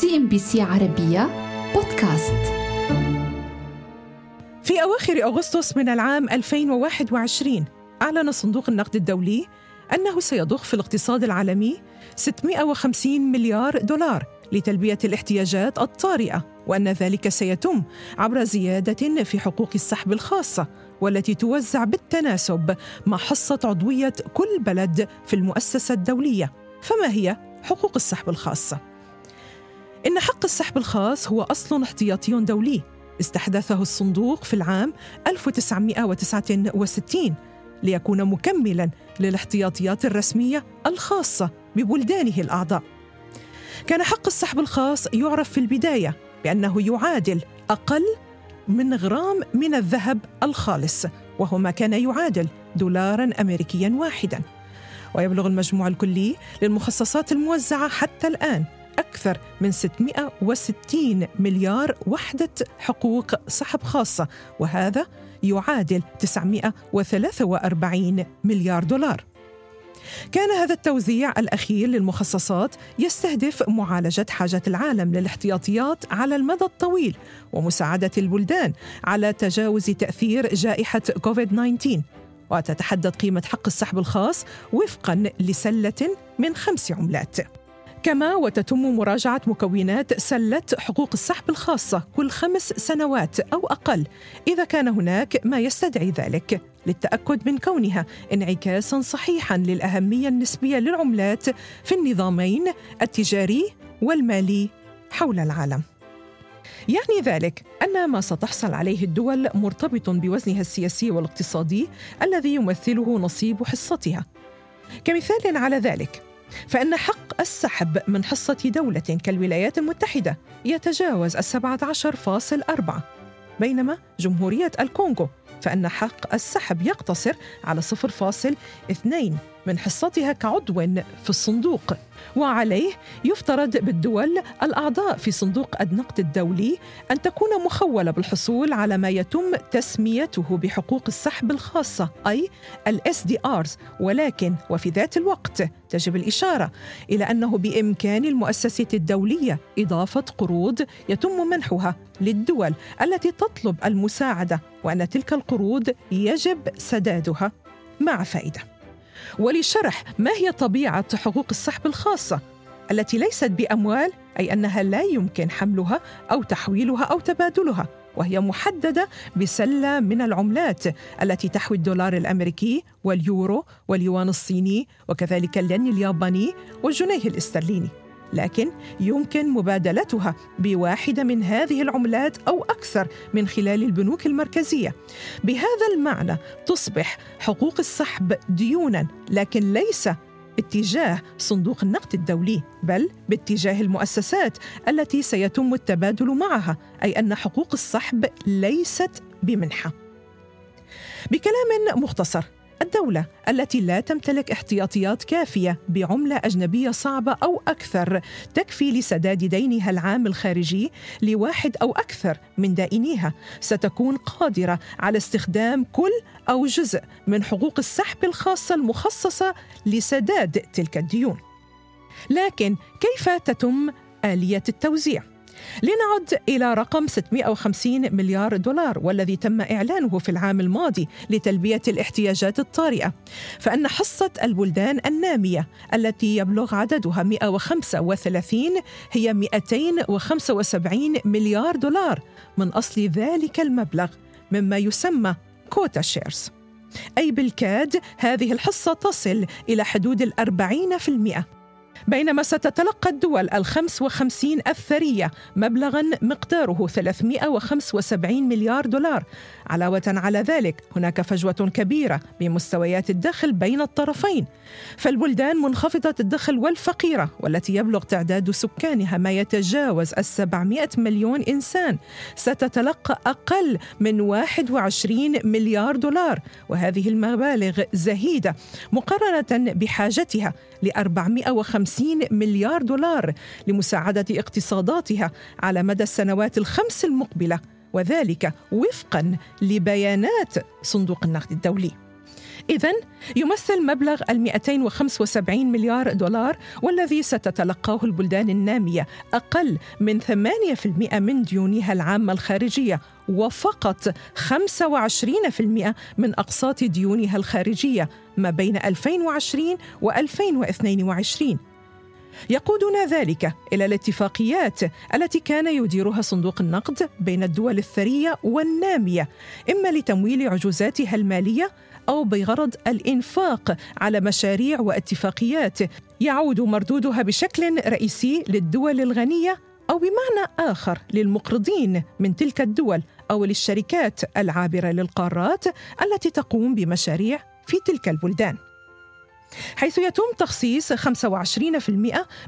CNBC عربية بودكاست في أواخر أغسطس من العام 2021 أعلن صندوق النقد الدولي أنه سيضخ في الاقتصاد العالمي 650 مليار دولار لتلبية الاحتياجات الطارئة وأن ذلك سيتم عبر زيادة في حقوق السحب الخاصة والتي توزع بالتناسب مع حصة عضوية كل بلد في المؤسسة الدولية فما هي حقوق السحب الخاصة؟ إن حق السحب الخاص هو أصل احتياطي دولي استحدثه الصندوق في العام 1969 ليكون مكملا للاحتياطيات الرسمية الخاصة ببلدانه الأعضاء. كان حق السحب الخاص يعرف في البداية بأنه يعادل أقل من غرام من الذهب الخالص وهو ما كان يعادل دولارا أمريكيا واحدا ويبلغ المجموع الكلي للمخصصات الموزعة حتى الآن أكثر من 660 مليار وحدة حقوق سحب خاصة وهذا يعادل 943 مليار دولار. كان هذا التوزيع الأخير للمخصصات يستهدف معالجة حاجة العالم للاحتياطيات على المدى الطويل ومساعدة البلدان على تجاوز تأثير جائحة كوفيد-19 وتتحدد قيمة حق السحب الخاص وفقا لسلة من خمس عملات. كما وتتم مراجعة مكونات سلة حقوق السحب الخاصة كل خمس سنوات أو أقل إذا كان هناك ما يستدعي ذلك للتأكد من كونها انعكاسا صحيحا للأهمية النسبية للعملات في النظامين التجاري والمالي حول العالم. يعني ذلك أن ما ستحصل عليه الدول مرتبط بوزنها السياسي والاقتصادي الذي يمثله نصيب حصتها. كمثال على ذلك فإن حق السحب من حصة دولة كالولايات المتحدة يتجاوز السبعة عشر فاصل أربعة بينما جمهورية الكونغو فإن حق السحب يقتصر على صفر فاصل اثنين من حصتها كعضو في الصندوق وعليه يفترض بالدول الأعضاء في صندوق النقد الدولي أن تكون مخولة بالحصول على ما يتم تسميته بحقوق السحب الخاصة أي ال SDRs ولكن وفي ذات الوقت تجب الإشارة إلى أنه بإمكان المؤسسة الدولية إضافة قروض يتم منحها للدول التي تطلب المساعدة وأن تلك القروض يجب سدادها مع فائدة. ولشرح ما هي طبيعة حقوق السحب الخاصة التي ليست بأموال أي أنها لا يمكن حملها أو تحويلها أو تبادلها وهي محددة بسلة من العملات التي تحوي الدولار الأمريكي واليورو واليوان الصيني وكذلك الين الياباني والجنيه الاسترليني. لكن يمكن مبادلتها بواحدة من هذه العملات أو أكثر من خلال البنوك المركزية. بهذا المعنى تصبح حقوق السحب ديونا لكن ليس اتجاه صندوق النقد الدولي بل باتجاه المؤسسات التي سيتم التبادل معها أي أن حقوق السحب ليست بمنحة. بكلام مختصر الدولة التي لا تمتلك احتياطيات كافية بعملة أجنبية صعبة أو أكثر تكفي لسداد دينها العام الخارجي لواحد أو أكثر من دائنيها ستكون قادرة على استخدام كل أو جزء من حقوق السحب الخاصة المخصصة لسداد تلك الديون. لكن كيف تتم آلية التوزيع؟ لنعد إلى رقم 650 مليار دولار والذي تم إعلانه في العام الماضي لتلبية الاحتياجات الطارئة. فأن حصة البلدان النامية التي يبلغ عددها 135 هي 275 مليار دولار. من أصل ذلك المبلغ مما يسمى كوتا شيرز. أي بالكاد هذه الحصة تصل إلى حدود الأربعين في المئة. بينما ستتلقى الدول الخمس وخمسين الثرية مبلغا مقداره 375 مليار دولار. علاوة على ذلك هناك فجوة كبيرة بمستويات الدخل بين الطرفين. فالبلدان منخفضة الدخل والفقيرة والتي يبلغ تعداد سكانها ما يتجاوز السبعمائة مليون إنسان. ستتلقى أقل من 21 مليار دولار وهذه المبالغ زهيدة مقارنة بحاجتها ل 450 مليار دولار لمساعدة اقتصاداتها على مدى السنوات الخمس المقبلة وذلك وفقا لبيانات صندوق النقد الدولي. إذا يمثل مبلغ ال 275 مليار دولار والذي ستتلقاه البلدان النامية أقل من 8% من ديونها العامة الخارجية وفقط 25% من أقساط ديونها الخارجية ما بين 2020 و 2022 يقودنا ذلك إلى الاتفاقيات التي كان يديرها صندوق النقد بين الدول الثرية والنامية إما لتمويل عجوزاتها المالية أو بغرض الإنفاق على مشاريع واتفاقيات يعود مردودها بشكل رئيسي للدول الغنية أو بمعنى آخر للمقرضين من تلك الدول أو للشركات العابرة للقارات التي تقوم بمشاريع في تلك البلدان. حيث يتم تخصيص 25%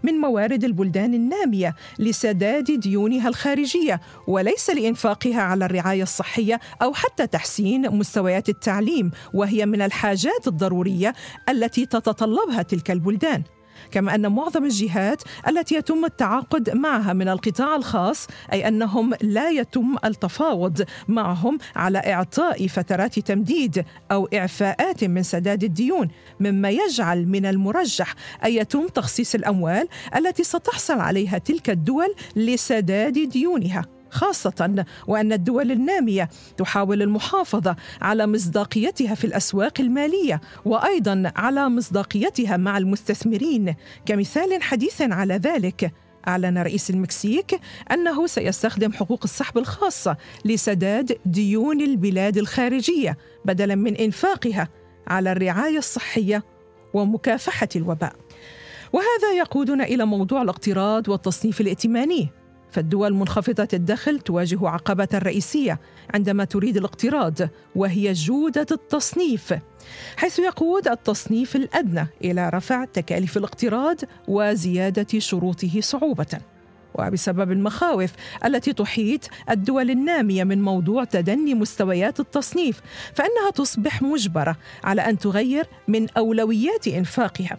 من موارد البلدان النامية لسداد ديونها الخارجية وليس لإنفاقها على الرعاية الصحية أو حتى تحسين مستويات التعليم وهي من الحاجات الضرورية التي تتطلبها تلك البلدان. كما أن معظم الجهات التي يتم التعاقد معها من القطاع الخاص أي أنهم لا يتم التفاوض معهم على إعطاء فترات تمديد أو إعفاءات من سداد الديون مما يجعل من المرجح أن يتم تخصيص الأموال التي ستحصل عليها تلك الدول لسداد ديونها. خاصة وأن الدول النامية تحاول المحافظة على مصداقيتها في الأسواق المالية وأيضا على مصداقيتها مع المستثمرين كمثال حديث على ذلك أعلن رئيس المكسيك أنه سيستخدم حقوق السحب الخاصة لسداد ديون البلاد الخارجية بدلا من إنفاقها على الرعاية الصحية ومكافحة الوباء. وهذا يقودنا إلى موضوع الاقتراض والتصنيف الائتماني فالدول منخفضة الدخل تواجه عقبة رئيسية عندما تريد الاقتراض وهي جودة التصنيف حيث يقود التصنيف الأدنى إلى رفع تكاليف الاقتراض وزيادة شروطه صعوبة. وبسبب المخاوف التي تحيط الدول النامية من موضوع تدني مستويات التصنيف فإنها تصبح مجبرة على أن تغير من أولويات إنفاقها.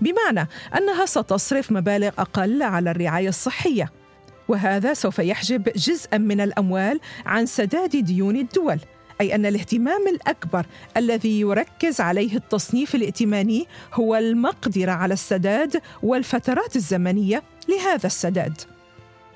بمعنى أنها ستصرف مبالغ أقل على الرعاية الصحية. وهذا سوف يحجب جزءا من الأموال عن سداد ديون الدول أي أن الاهتمام الأكبر الذي يركز عليه التصنيف الائتماني هو المقدرة على السداد والفترات الزمنية لهذا السداد.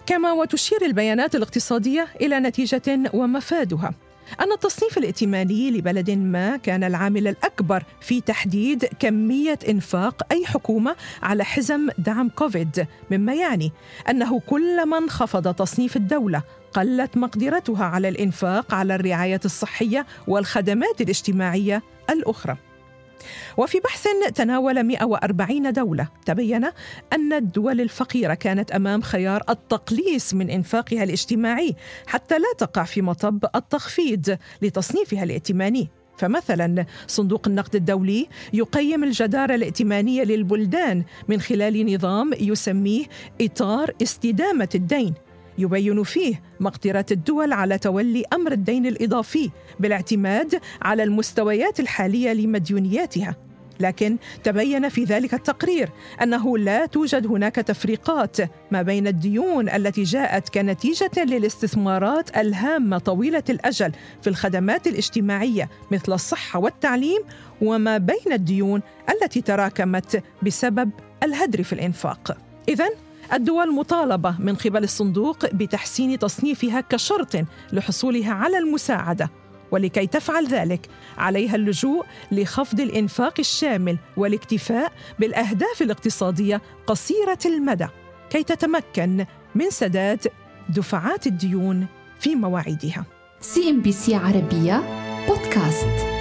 كما وتشير البيانات الاقتصادية إلى نتيجة ومفادها. أن التصنيف الائتماني لبلد ما كان العامل الأكبر في تحديد كمية إنفاق أي حكومة على حزم دعم كوفيد مما يعني أنه كلما انخفض تصنيف الدولة قلت مقدرتها على الإنفاق على الرعاية الصحية والخدمات الاجتماعية الأخرى. وفي بحث تناول 140 دولة تبين أن الدول الفقيرة كانت أمام خيار التقليص من إنفاقها الاجتماعي حتى لا تقع في مطب التخفيض لتصنيفها الائتماني. فمثلا صندوق النقد الدولي يقيم الجدارة الائتمانية للبلدان من خلال نظام يسميه إطار استدامة الدين. يبين فيه مقدرة الدول على تولي أمر الدين الإضافي بالاعتماد على المستويات الحالية لمديونياتها. لكن تبين في ذلك التقرير أنه لا توجد هناك تفريقات ما بين الديون التي جاءت كنتيجة للاستثمارات الهامة طويلة الأجل في الخدمات الاجتماعية مثل الصحة والتعليم وما بين الديون التي تراكمت بسبب الهدر في الإنفاق. اذا الدول مطالبة من قبل الصندوق بتحسين تصنيفها كشرط لحصولها على المساعدة ولكي تفعل ذلك عليها اللجوء لخفض الإنفاق الشامل والاكتفاء بالأهداف الاقتصادية قصيرة المدى كي تتمكن من سداد دفعات الديون في مواعيدها. CNBC عربية بودكاست.